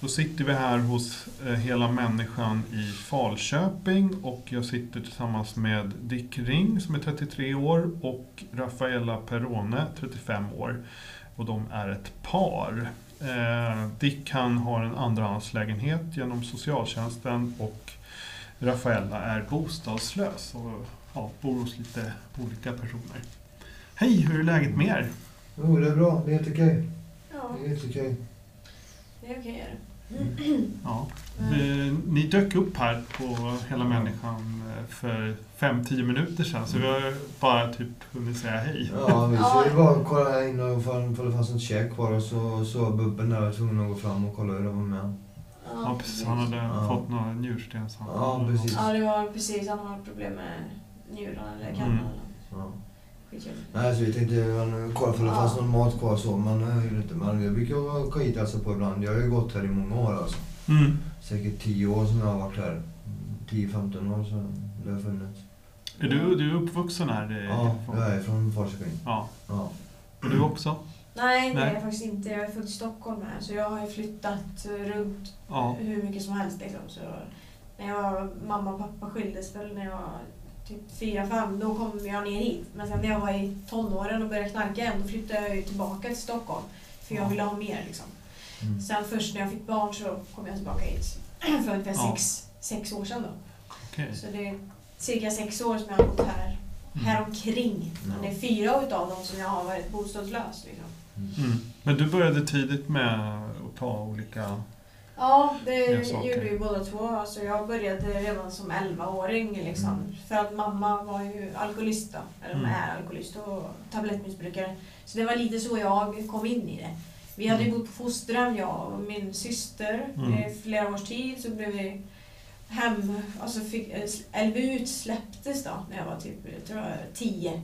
Då sitter vi här hos eh, Hela Människan i Falköping och jag sitter tillsammans med Dick Ring som är 33 år och Rafaela Perone, 35 år. Och de är ett par. Eh, Dick han har en andrahandslägenhet genom socialtjänsten och Rafaela är bostadslös och ja, bor hos lite olika personer. Hej, hur är läget med er? Jo, det är bra. Det är helt okej. Ja, Det är helt okej. det är okej. är det. Ja. Eh, Ni dök upp här på Hela Människan eh, för 5-10 minuter sedan så vi har bara typ hunnit säga hej. Ja, vi skulle bara kolla och ifall det fanns något käk kvar och så så Bubben där var tvungen att gå fram och kolla hur det var med. Ja, precis. Han hade Ja. fått några njurstensanfall. Ja, precis. Ja, det var precis. Han har problem med njurarna eller Mm. cannan. Ja. Nej, så vi tänkte man, kolla ifall det Ja. fanns någon mat kvar så, men jag gjorde inte. Men jag brukar åka hit hälsa på ibland. Jag har ju gått här i många år alltså. Mm. Säkert 10 år som jag har varit här. 10-15 år så det har funnits. Är du, du är uppvuxen här? I, Ja, jag är från Falköping. ja. Ja. Och du också? Nej, det är Nej. jag faktiskt inte. Jag är född i Stockholm här, så jag har ju flyttat runt Ja. hur mycket som helst. Liksom. Så när jag mamma och pappa skildes väl när jag typ 4-5, då kom jag ner hit. Men sen när jag var i tonåren och började knarka igen, då flyttade jag ju tillbaka till Stockholm. För jag Ja. ville ha mer liksom. Mm. Sen först när jag fick barn så kom jag tillbaka hit. För ungefär Ja. sex, sex år sedan då. Okej. Så det är cirka sex år som jag har bott här, Mm. här omkring. Men Ja. det är fyra utav dem som jag har varit bostadslös. Liksom. Mm. Men du började tidigt med att ta olika... Ja, det gjorde vi båda två. Alltså jag började redan som 11-åring. Liksom, Mm. För att mamma var ju alkoholist. Då, eller Mm. är alkoholist och tablettmissbrukare. Så det var lite så jag kom in i det. Vi hade Mm. bott på fosterhem, jag och min syster, Mm. i flera års tid. Så blev vi hem, alltså fick, eh, LVU släpptes då när jag var typ, jag tror jag tio.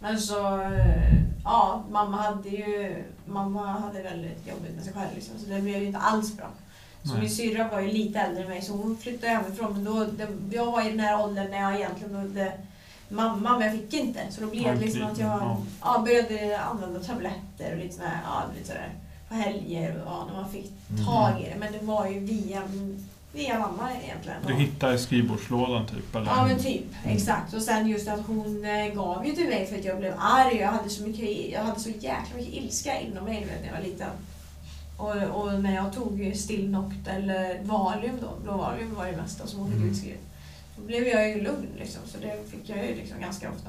Men så, eh, ja, mamma hade ju, mamma hade väldigt jobbigt med sig själv liksom, så det blev ju inte alls bra. Så Nej. min syrra var ju lite äldre än mig så hon flyttade hemifrån. Men då, det, jag var i den här åldern när jag egentligen behövde mamma men jag fick inte. Så då blev det liksom att jag Ja. ja, började använda tabletter och lite sådär, ja, lite sådär på helger och ja, när man fick Mm. tag i det. Men det var ju via, via mamma egentligen. Du hittade i skrivbordslådan typ? Eller? Ja men typ, Mm. exakt. Och sen just att hon eh, gav ju till mig för att jag blev arg. Jag hade så, mycket, jag hade så jäkla mycket ilska inom mig vet, när jag var liten. Och, och när jag tog Stilnoct eller Valium då, blå Valium var det mesta som hon fick utskrivet. Då blev jag ju lugn liksom, så det fick jag ju liksom ganska ofta.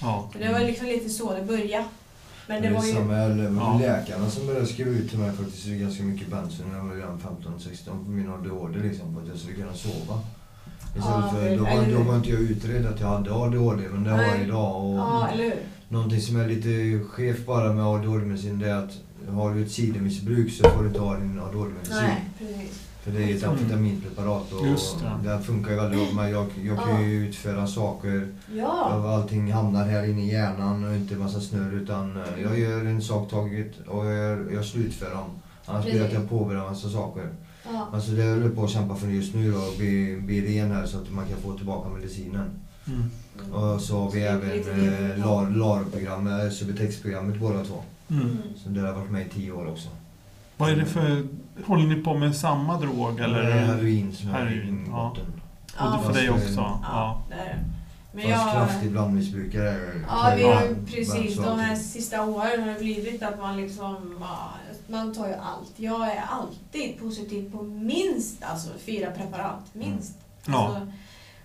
Ja. Så det var liksom lite så det började. Men det det var ju... samma, Ja. läkarna som började skriva ut till mig faktiskt ganska mycket bensin när jag var redan 15-16 på min ADHD liksom, för att jag skulle kunna sova. Istället Ja, för, då, var, då var inte jag utredd att jag hade ADHD, men det har jag idag. Och Ja, eller hur? Någonting som är lite skevt bara med ADHD-medicin det är att har du ett sidomissbruk så får du ha din ADHD-medicin. Nej, precis. För det är ett Mm. amfetaminpreparat och Just det. det funkar ju väldigt bra. Men jag, jag kan ju utföra saker Ja. och allting hamnar här inne i hjärnan och inte massa snurr utan eh, jag gör en sak taget och jag, gör- jag slutför dem. Annars blir det att jag påbörjar massa saker. ja. Alltså det jag håller på att kämpa för just nu då, att bli, bli ren här så att man kan få tillbaka medicinen. Mm. Och så har vi är även eh, LAR- LAR-programmet, Subutex-programmet båda två. Mm. Mm. Så det har varit med i tio år också. Vad är det för... Håller ni på med samma drog eller? Det är heroin som är Heroin, i ja. botten. Och det för dig också? Ja, Ja. det är det. Men Fast jag... kraftig blandmissbrukare. Ja, vi har Ja, precis de här sista åren har det blivit att man liksom, ja, man tar ju allt. Jag är alltid positiv på minst alltså fyra preparat, minst. Ja. Alltså,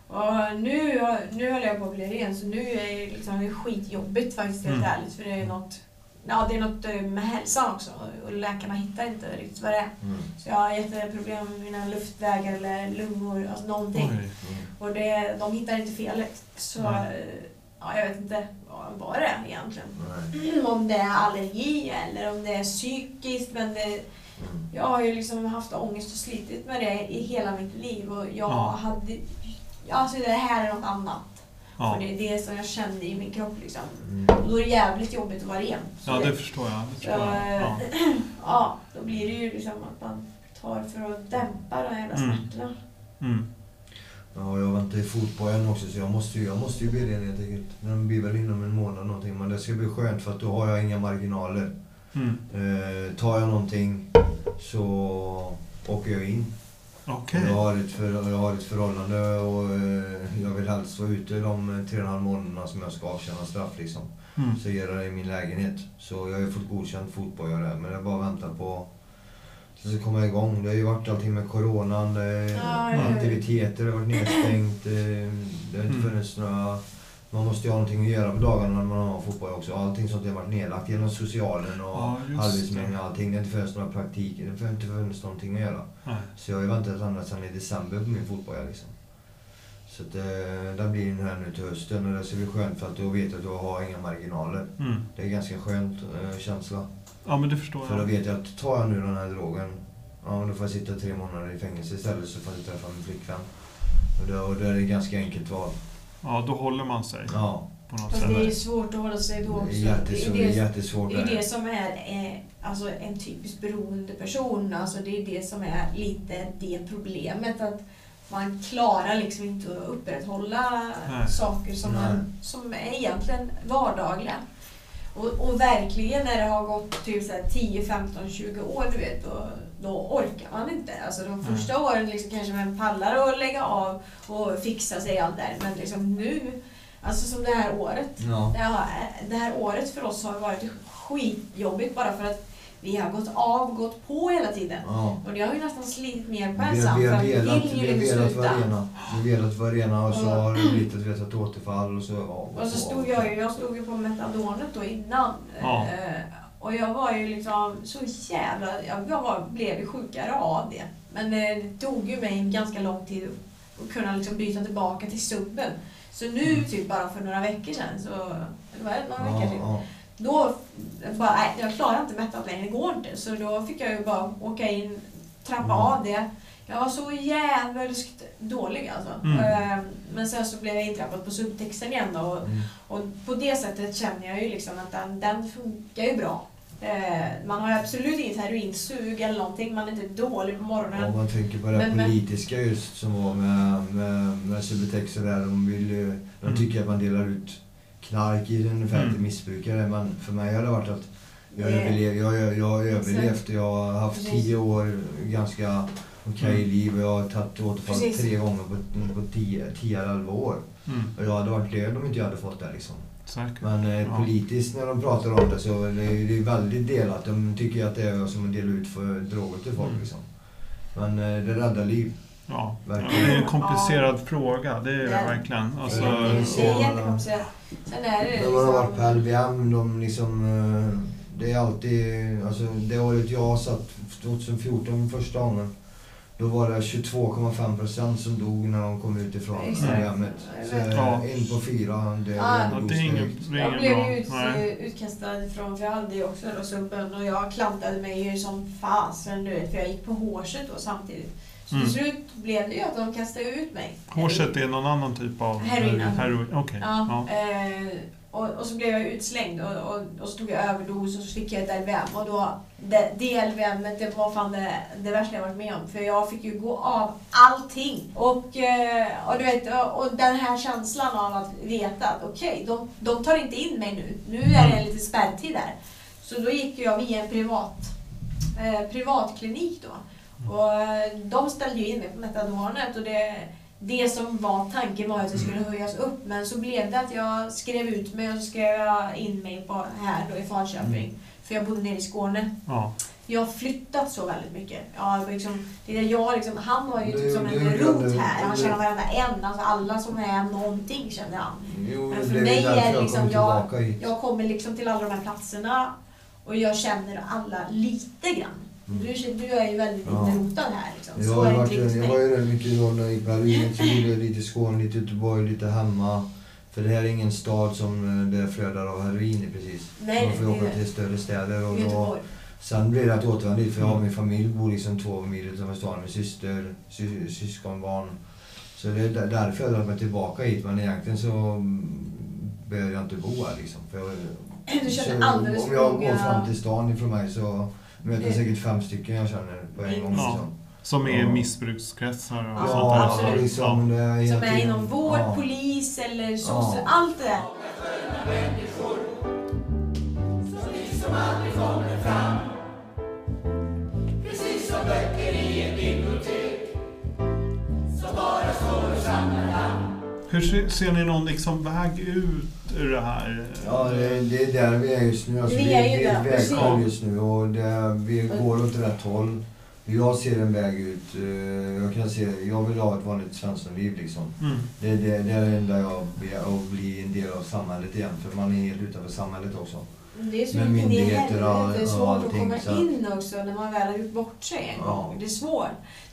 och nu, nu håller jag på att bli ren så nu är det, liksom, det är skitjobbigt faktiskt helt Mm. ärligt för det är något Ja, det är något eh, med hälsan också och läkarna hittar inte riktigt vad det är. Mm. Så jag har jätteproblem med mina luftvägar eller lungor, alltså någonting. Oj. Mm. Och det, de hittar inte felet. Så Nej. eh, ja, jag vet inte vad, det är egentligen. Nej. Om det är allergi eller om det är psykiskt. Men det, Mm. jag har ju liksom haft ångest och slitit med det i hela mitt liv. Och jag, Ja. hade, alltså det här är något annat. Ja, För det är det som jag kände i min kropp liksom. Mm. Och då är det jävligt jobbigt att vara ren. Så ja det förstår jag. Det förstår jag. Ja. ja, då blir det ju liksom att man tar för att dämpa de jävla Mm. smärtorna. Mm. Ja, jag väntar i fotbollen också så jag måste ju, jag måste ju bli ren helt enkelt. Den blir väl inom en månad någonting men det ska bli skönt för att då har jag inga marginaler. Mm. Eh, tar jag någonting så åker jag in. Okej. Jag, har ett för, jag har ett förhållande och eh, jag vill helst vara ute de tre och en halv månaderna som jag ska avtjäna straff liksom. Mm. Så gör jag det i min lägenhet. Så jag har ju fått godkänt fotbollare men jag bara väntar på så ska komma igång. Det har ju varit allting med coronan, det ja. aktiviteter har varit nedstängt. eh, Det har inte Mm. funnits några... Man måste ju ha någonting att göra på dagarna när man har fotboll också. Allting sånt har varit nedlagt genom socialen och Ja, arbetsförmedlingen det. och allting. Det har inte funnits några praktiker. Det har inte funnits någonting att göra. Nej. Så jag har ju väntat ända sedan i december på min fotboll liksom. Så att, eh, den blir den här nu till hösten och det ska bli skönt för att då vet jag att jag har inga marginaler. Mm. Det är ganska skönt eh, känsla. Ja, men det förstår För då jag. vet jag att tar jag nu den här drogen, ja då får jag sitta tre månader i fängelse istället så får jag träffa min flickvän. Och då, och då är det ganska enkelt val. Ja, då håller man sig Ja, på något Fast det är ju sätt. svårt att hålla sig då det också. är jättesvårt. det, är det, jättesvårt. det är det som är eh, alltså en typisk beroende person. Alltså det är det som är lite det problemet. Att man klarar liksom inte att upprätthålla Nej. saker som, Nej. man, som är egentligen vardagliga. Och, och verkligen när det har gått typ så här 10, 15, 20 år, du vet, då, då orkar man inte. Alltså de första åren liksom kanske man pallar att lägga av och fixa sig allt där. Men liksom nu, alltså som det här året. Ja. Det här, det här året för oss har varit skitjobbigt bara för att vi har gått av, gått på hela tiden. ja. Och det har ju nästan slitit mer på ensam vi för har att vi velat, vi ju har liksom velat vara sluta. rena. Vi har velat vara rena och så Ja. har det blivit ett, ett återfall och så... Ja, Och så stod jag ju, jag stod ju på metadonet då innan. Ja. Eh, Och jag var ju liksom så jävla, jag var, blev ju sjukare av det. Men det tog ju mig en ganska lång tid att kunna liksom byta tillbaka till subben. Så nu, Mm. typ bara för några veckor sedan, så, eller vad är det, några veckor typ, ja. Då bara, nej, jag klarar inte mättat längre, det går inte. Så då fick jag ju bara åka in, trappa Mm. av det. Jag var så jävligt dålig alltså. Mm. Eh, Men sen så blev jag intrappad på subtexten igen då. Och, Mm. och på det sättet känner jag ju liksom att den, den funkar ju bra. Eh, Man har absolut inget heroinsug eller någonting, man är inte dålig på morgonen. Om man tänker på det Men- politiska just som var med, med, med Subutex och där. De, vill, ju- de Mm. tycker att man delar ut knark i ungefär till Mm. missbrukare. Men för mig har det varit att jag, Det- överlev, jag, jag, jag har överlevt. Jag har haft Precis. tio år ganska okej Mm. liv och jag har tagit återfall Precis. tre gånger på, på tio, tio eller elva år. Mm. Och jag hade varit död om inte jag hade fått det liksom. Säkert. Men eh, Ja. politiskt när de pratar om det så är det, det är väldigt delat. De tycker att det är som att dela ut för droger till folk Mm. liksom. Men eh, det räddar liv. Ja. ja, Verkligen. det är en komplicerad fråga. Det är det Ja. verkligen. Alltså, det, är, det är och, jättekomplicerat. Sen är det När man har varit på liksom... LVM, de liksom... eh, Det är alltid... Alltså det året jag satt, 2014 första gången. Då var det 22,5 procent som dog när de kom ut ifrån. LVM. Så Ja. eh, en på fyra död Ja. ja, det är inget, det är Jag blev ju ut, utkastad ifrån, för jag hade ju också då subben och jag klantade mig ju som fasen du vet, för jag gick på hårset då samtidigt. Så Mm. till slut blev det ju att de kastade ut mig. Hårset är någon annan typ av Heroin. heroin. Okej. Ja, Ja. Och, och så blev jag utslängd och, och, och så tog jag överdos och så fick jag ett LVM. Och då, det, det LVM, det var fan det, det värsta jag varit med om. För jag fick ju gå av allting. Och, eh, och, du vet, och, den här känslan av att veta att okej, de, de tar inte in mig nu. Nu är det en liten spärrtid där. Så då gick jag via en privat, eh, privatklinik då. Och eh, de ställde ju in mig på metadonet och det, det som var tanken var att jag skulle höjas upp men så blev det att jag skrev ut mig och så skrev jag in mig på här då i Falköping. Mm. För jag bodde nere i Skåne. Ja. Jag har flyttat så väldigt mycket. Jag, liksom, det är jag, liksom, han var ju Det- typ som det en rot här. Han Det- känner varenda en. Alltså alla som är någonting kände han. Jo, Men det för mig är jag liksom jag-. Jag kommer liksom till alla de här platserna och jag känner alla lite grann. Mm. Du, du är ju väldigt Ja. inrotad här. Liksom. Jag, Så har varit, inte riktigt jag var mig. ju rätt mycket jag. Så gjorde jag lite i Skåne, lite i Göteborg, lite hemma. För det här är ingen stad som eh, det flödar av heroin i precis. Nej, Man får åka till större städer. Och då, sen blir det att återvända dit för jag har Mm. min familj bor liksom två mil utanför stan. Min syster, sy, syskonbarn. Så det är där- därför jag har dragit mig tillbaka hit. Men egentligen så mm, behöver jag inte bo här liksom. För jag, Du känner alldeles om för jag går fram till stan ifrån mig så jag Det- säkert fem stycken jag känner på en gång. Ja. Liksom. Som är Ja. missbrukskretsar och Ja, sånt Ja, där. absolut. liksom. Det är hela Som är inom vård, ja. polis eller. Ja. Allt det där. Hur ser, ni någon liksom väg ut ur det här? Ja, det, det är där vi är just nu. Alltså, Vi vi, är ju vi är där, precis. vägskäl just nu och det, vi går åt rätt håll. Jag ser en väg ut. eh, Jag kan se, jag vill ha ett vanligt Svenssonliv liksom. Mm. Det, det, det är det enda jag begär, att bli en del av samhället igen. För man är helt utanför samhället också. Det är så Med mycket det myndigheter och- helvete och svårt att allting, komma så- in också när man väl har gjort bort sig en Ja. gång. Det är svårt.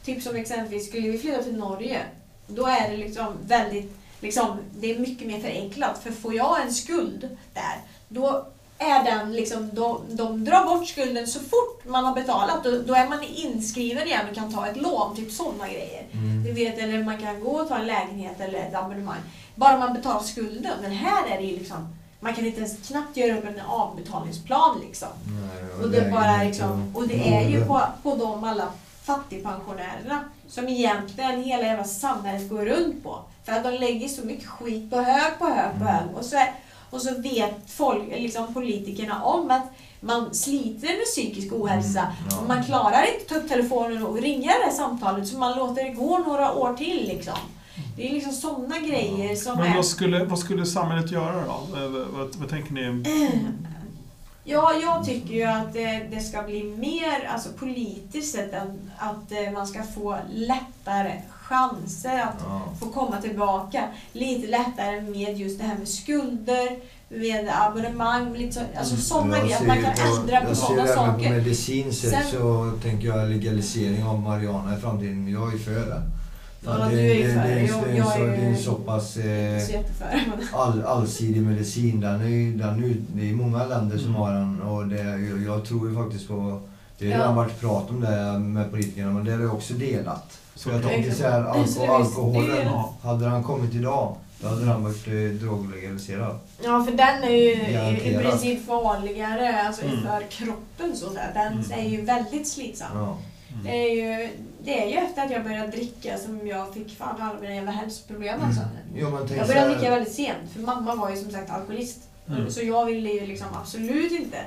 Typ som exempelvis, skulle vi flytta till Norge, då är det liksom väldigt, liksom, det är mycket mer förenklat. För får jag en skuld där, då är den liksom, de, de drar bort skulden så fort man har betalat. Då, då är man inskriven igen och kan ta ett lån, typ sådana grejer. Du vet, eller man kan gå och ta en lägenhet eller ett abonnemang. Bara man betalar skulden. Men här är det ju liksom, man kan inte ens knappt göra upp en avbetalningsplan liksom. Nej, Och det, är bara liksom, och det är ju på, på de alla fattigpensionärerna som egentligen hela jävla samhället går runt på. För att de lägger så mycket skit på hög, på hög, på Mm. hög. Och så, är, och så vet folk, liksom politikerna om att man sliter med psykisk ohälsa. Mm. Och man klarar inte att ta upp telefonen och ringa det här samtalet så man låter det gå några år till. Liksom. Det är liksom sådana grejer som Men är... vad skulle, vad skulle samhället göra då? Eh, Vad, vad, tänker ni? Ja, jag tycker ju att det, det ska bli mer alltså, politiskt sett att, att eh, man ska få lättare chanser att Ja. få komma tillbaka. Lite lättare med just det här med skulder, med abonnemang, lite så, alltså sådana Jag grejer. Att man kan på- ändra på jag ser sådana även På saker. medicinskt sätt Sen- så tänker jag legalisering av marijuana i framtiden. Jag är för det. Ja, det, är ju det, det, Jag- det, är jag det är en så pass eh, all, allsidig medicin. Den är, ju- den är, det är många länder som Mm. har den och det, jag, jag tror ju faktiskt på det har Ja. varit prat om det med politikerna men det är också delat. Så jag tänker så här, alko, alkoholen, hade den kommit idag då hade den varit eh, droglegaliserad. Ja, för den är ju i, i Garanterat. princip farligare alltså, Mm. för kroppen. Så där. Den Mm. är ju väldigt slitsam. Ja. Det är, ju, det är ju efter att jag började dricka som jag fick fan alla mina jävla hälsoproblem. Alltså. Jo, men tänk Jag så började här- dricka väldigt sent, för mamma var ju som sagt alkoholist. Mm. Så jag ville ju liksom absolut inte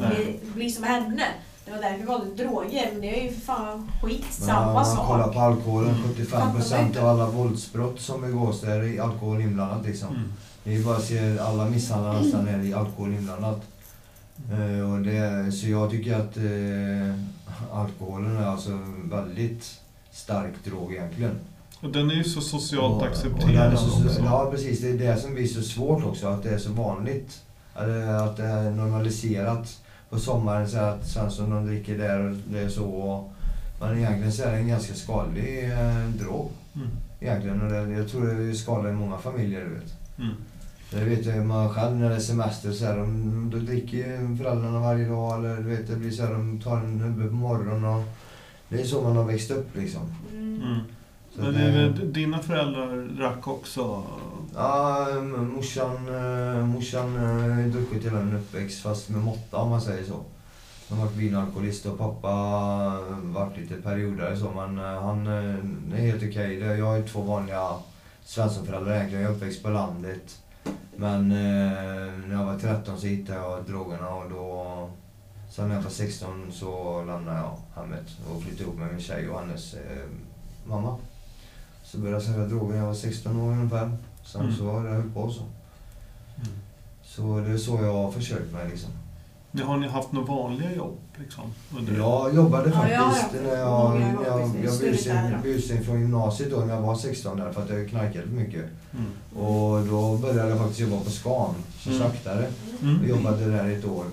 Nej. bli, bli som henne. Det var därför jag valde droger, men det är ju för fan skit samma man sak. på alkoholen, Mm. 75% av alla våldsbrott som begås där är alkohol inblandat liksom. Mm. Det är bara att se alla misshandlar nästan är i alkohol inblandat. Eh, och det, så jag tycker att eh, alkoholen är alltså en väldigt stark drog egentligen. Och den är ju så socialt Och- accepterad så, också. Ja precis, det är det som blir så svårt också, att det är så vanligt. Att, att det är normaliserat. På sommaren så är att Svensson de dricker där och det är så. Och, men egentligen så är det en ganska skadlig eh, drog. Mm. Egentligen. Och det, jag tror det skadar i många familjer du vet. Mm. Det vet jag man själv när det är semester så här, de, då dricker föräldrarna varje dag eller du vet det blir så här, de tar en hubbe på morgonen och det är så man har växt upp liksom. Mm. Mm. Så Men det, dina föräldrar drack också? Ja, morsan, eh, morsan har druckit hela min uppväxt fast med måtta om man säger så. Han har varit vinalkoholist och pappa har varit lite perioder så men eh, han är helt okej. Okay. Jag har ju två vanliga Svenssonföräldrar egentligen. Jag är uppväxt på landet. Men när jag var 13 så hittade jag drogerna och då... Sen när jag var 16 så lämnade jag hemmet och flyttade ihop med min tjej och hennes eh, mamma. Så började jag sälja droger när jag var 16 år ungefär. Sen Mm. så har det höll på så. Mm. Så det är så jag har försökt mig liksom. Ja, Har ni haft några vanliga jobb? Liksom, under? Jag jobbade Ja, jag faktiskt haft när jag, jag, jag städer. busade från gymnasiet då när jag var 16 där för att jag knarkade mycket. Mm. Och då började jag faktiskt jobba på Scan, som Mm. slaktare. Mm. Jag jobbade där i ett år.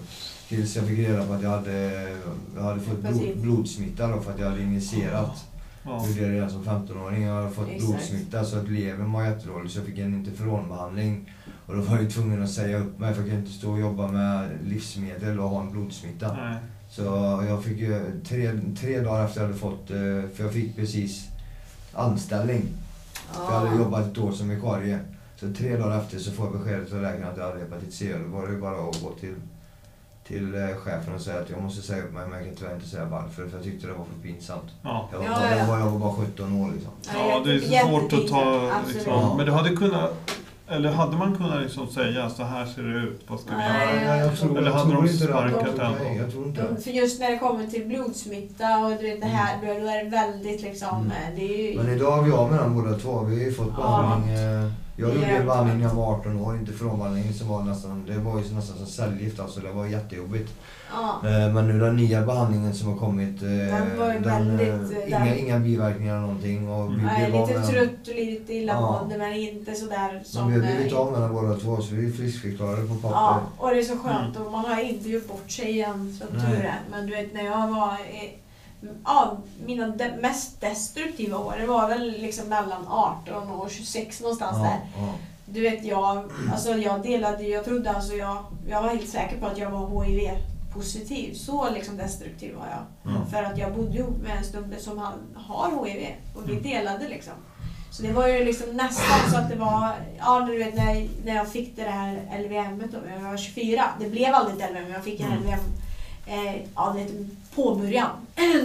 Tills jag fick reda på att jag hade, jag hade fått blod, blodsmitta då för att jag hade injicerat. Ja. Jag gjorde det redan som 15-åring. Jag hade fått Exakt. blodsmitta så att levern var jättedålig så jag fick en interferonbehandling. Och då var jag tvungen att säga upp mig för jag kan inte stå och jobba med livsmedel och ha en blodsmitta. Nej. Så jag fick tre, tre dagar efter jag hade fått, eh, för jag fick precis anställning. För jag hade jobbat ett år som vikarie. Så tre dagar efter så får jag beskedet av läkaren att jag hade hepatit C. Då var det bara att gå till, till eh, chefen och säga att jag måste säga upp mig, men jag kan tyvärr inte säga varför. För jag tyckte det var för pinsamt. Ja. Jag var, Ja, bara, ja. jag var, jag var bara 17 år liksom. Ja, det är så svårt att ta... Liksom, men du hade kunnat... Eller hade man kunnat liksom säga så här ser det ut, vad ska vi Nej. göra? jag tror, Eller jag hade tror de sparkat Nej, ändå? jag tror inte De, det. för just när det kommer till blodsmitta och du vet det här, då är det väldigt liksom... Mm. eh, Det är ju... Men idag är vi av med den båda två. Vi har ju fått Ja. behandling. eh, Jag gjorde Ja. en behandling när jag var 18 år, inte frånbehandling som var nästan, det var ju nästan som cellgift alltså. Det var jättejobbigt. Ja. Eh, Men nu den nya behandlingen som har kommit, eh, Den var ju eh, väldigt, inga, den- inga biverkningar eller någonting. Och vi Jag är lite med den. trött och lite Ja. illamående men inte sådär Men som... vi har blivit av med den båda två så vi är friskförklarade på papper. Ja, och det är så skönt och man har inte gjort bort sig igen som tur är. Men du vet när jag var... Ja, mina de, mest destruktiva år, det var väl liksom mellan 18 och 26 någonstans där. ja. Du vet jag, alltså jag delade, jag trodde alltså jag, jag var helt säker på att jag var HIV-positiv. Så liksom destruktiv var jag. Ja. För att jag bodde ihop med en snubbe som han har HIV och vi Mm. delade liksom. Så det var ju liksom nästan så att det var, ja du vet när, jag- när jag fick det här LVM då, jag var 24. Det blev aldrig ett LVM, jag fick en Mm. LVM, eh, ja det heter på början.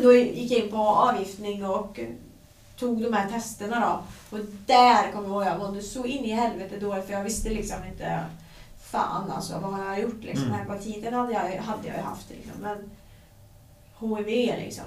Då gick jag in på avgiftning och tog de här testerna då. Och där kommer jag ihåg, jag mådde så in i helvete dåligt för jag visste liksom inte Fan alltså, vad har jag gjort liksom? Mm. Hepatiten hade jag, hade jag ju haft liksom. Men HIV liksom.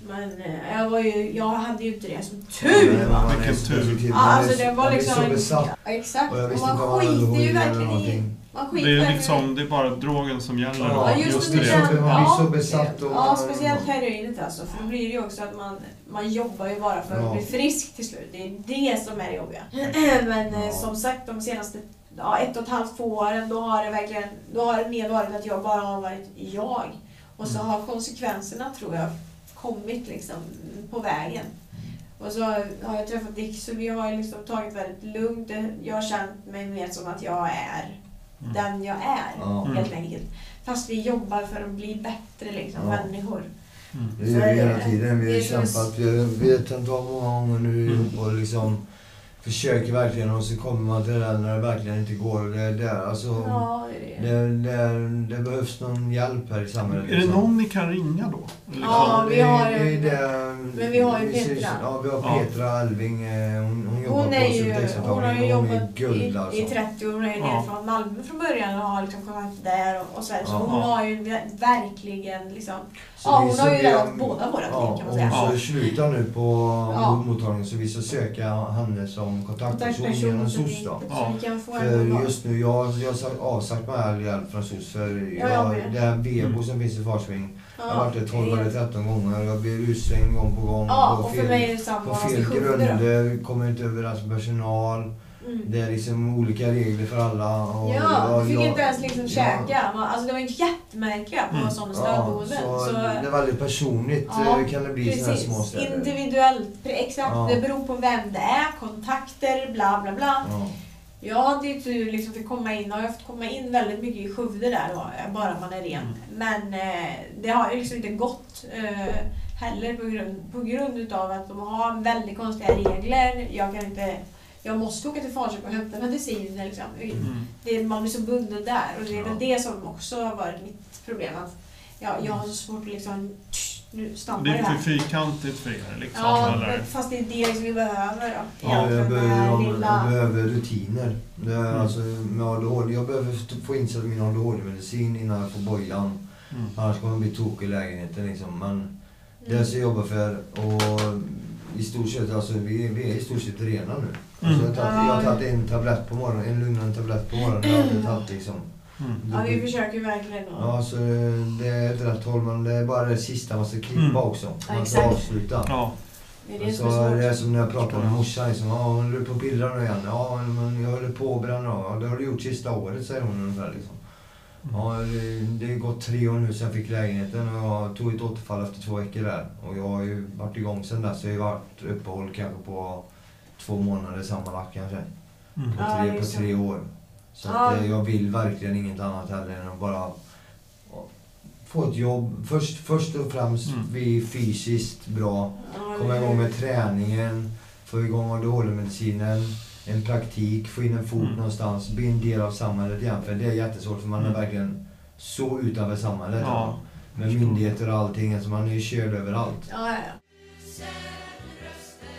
Men eh, jag var ju, jag hade ju inte det som tur Vilken tur. Ja, Man är alltså så- det var liksom... Ja, exakt. Och man skiter ju verkligen i... Det är liksom, det är bara drogen som gäller. Ja, då. Just, just det. den, Man blir ja, så besatt och ja, speciellt heroinet alltså. För då blir det ju också att man, man jobbar ju bara för att Ja. bli frisk till slut. Det är det som är det jobbiga. Men eh, Ja. som sagt, de senaste ja, ett och ett halvt, två åren, då har det verkligen då har det mer varit att jag bara har varit jag. Och så Mm. har konsekvenserna, tror jag, kommit liksom på vägen. Och så har jag träffat Dick, så vi har ju liksom tagit väldigt lugnt. Jag har känt mig mer som att jag är. Den jag är, Ja. helt enkelt. Fast vi jobbar för att bli bättre liksom, Ja. människor. Mm. Det gör vi hela tiden. Vi har kämpat. Vi har vet inte vad många gånger nu Mm. och liksom försöker verkligen och så kommer man till det när det verkligen inte går. Det är där alltså. Ja, det är det. Det, det, det behövs någon hjälp här i samhället. Är det liksom. någon ni kan ringa då? Ja, vi har det, en- det, det, men vi har ju Petra. Ja, vi har Ja. Petra Elving. eh, Hon, hon jobbar Hon, på är ju, Subtextavdelningen hon har ju hon jobbat guld i, alltså. i 30 år. Hon är ju Ja. från Malmö från början och har liksom kommit där och, och så, här. så Ja. hon har ju ver- verkligen liksom... Så Ja, hon har ju räddat båda våra Ja, kan man och säga. hon Ja. ska sluta nu på Ja. mottagningen så vi ska söka henne som kontaktperson genom Kontaktperson så vi, SOS då. Ja. För just nu, jag, jag har sagt- avsagt mig all hjälp från SOS för Ja, jag jag, med. det här Vebo Mm. som finns i Farsving. Jag har Ja, varit där 12 det är- eller 13 gånger och jag blir utslängd gång på gång. Ja, på och för fel, mig är det samma på fel grunder, kommer inte överens med personal. Mm. Det är liksom olika regler för alla. Och Ja, du fick jag- inte ens liksom ja. käka. Alltså det var jättemärkliga på Mm. sådana Ja, stödboenden. så så, det är väldigt personligt Ja, kan det bli i sådana små städer. Individuellt. Exakt. Ja. Det beror på vem det är, kontakter, bla bla bla. Ja. Jag hade ju tur liksom fick komma in och jag har fått komma in väldigt mycket i Skövde där då, bara man är ren. Mm. Men eh, det har ju liksom inte gått eh, heller på grund, på grund utav att de har väldigt konstiga regler. Jag kan inte jag måste åka till Falköping och hämta medicin. Liksom. Mm. Det, man blir så bunden där. Och det är väl Ja. det som också har varit mitt problem. Att jag, jag har så svårt att liksom... tsch, Nu stampar Det det är här. lite fyrkantigt för er liksom? Ja, eller? fast det är det som vi behöver då. Ja, jag behöver, här jag lilla... behöver rutiner. Det är Mm. alltså med ADHD. Jag behöver få insatt min ADHD-medicin innan jag får bojan. Mm. Annars kommer jag bli tokig i lägenheten liksom. Men det Mm. är så jag jobbar för och i stort sett, alltså vi, vi är i stort sett rena nu. Alltså, jag, har tagit, jag har tagit en tablett på morgonen, en lugnande tablett på morgonen. Jag har aldrig tagit liksom. Mm. Ja, vi försöker verkligen. Ja, så det är ett rätt håll men det är bara det sista man ska klippa Mm. också. Ja, Man ska exakt. avsluta. Ja. Det är det Så som är det är som när jag pratar med morsan. Liksom, ja, håller du på att pillra nu igen? Ja, men jag håller på att bränna av. Ja, det har du gjort sista året, säger hon ungefär. Liksom. Ja, det, det har gått tre år nu sedan jag fick lägenheten och jag tog ett återfall efter två veckor där. Och jag har ju varit igång sedan dess. Jag har ju varit uppehåll kanske på två månader sammanlagt kanske. Mm. På Ja, tre, är på så. tre år. Så Ja. att, eh, jag vill verkligen inget annat heller än att bara ja, få ett jobb. Först, först och främst Mm. bli fysiskt bra. Ja, Komma igång med träningen. få igång ADHD-medicinen, en praktik, få in en fot Mm. någonstans, bli en del av samhället igen. För det är jättesvårt för man är Mm. verkligen så utanför samhället. Ja, Med myndigheter och allting. Alltså man är ju körd överallt. Ja, ja.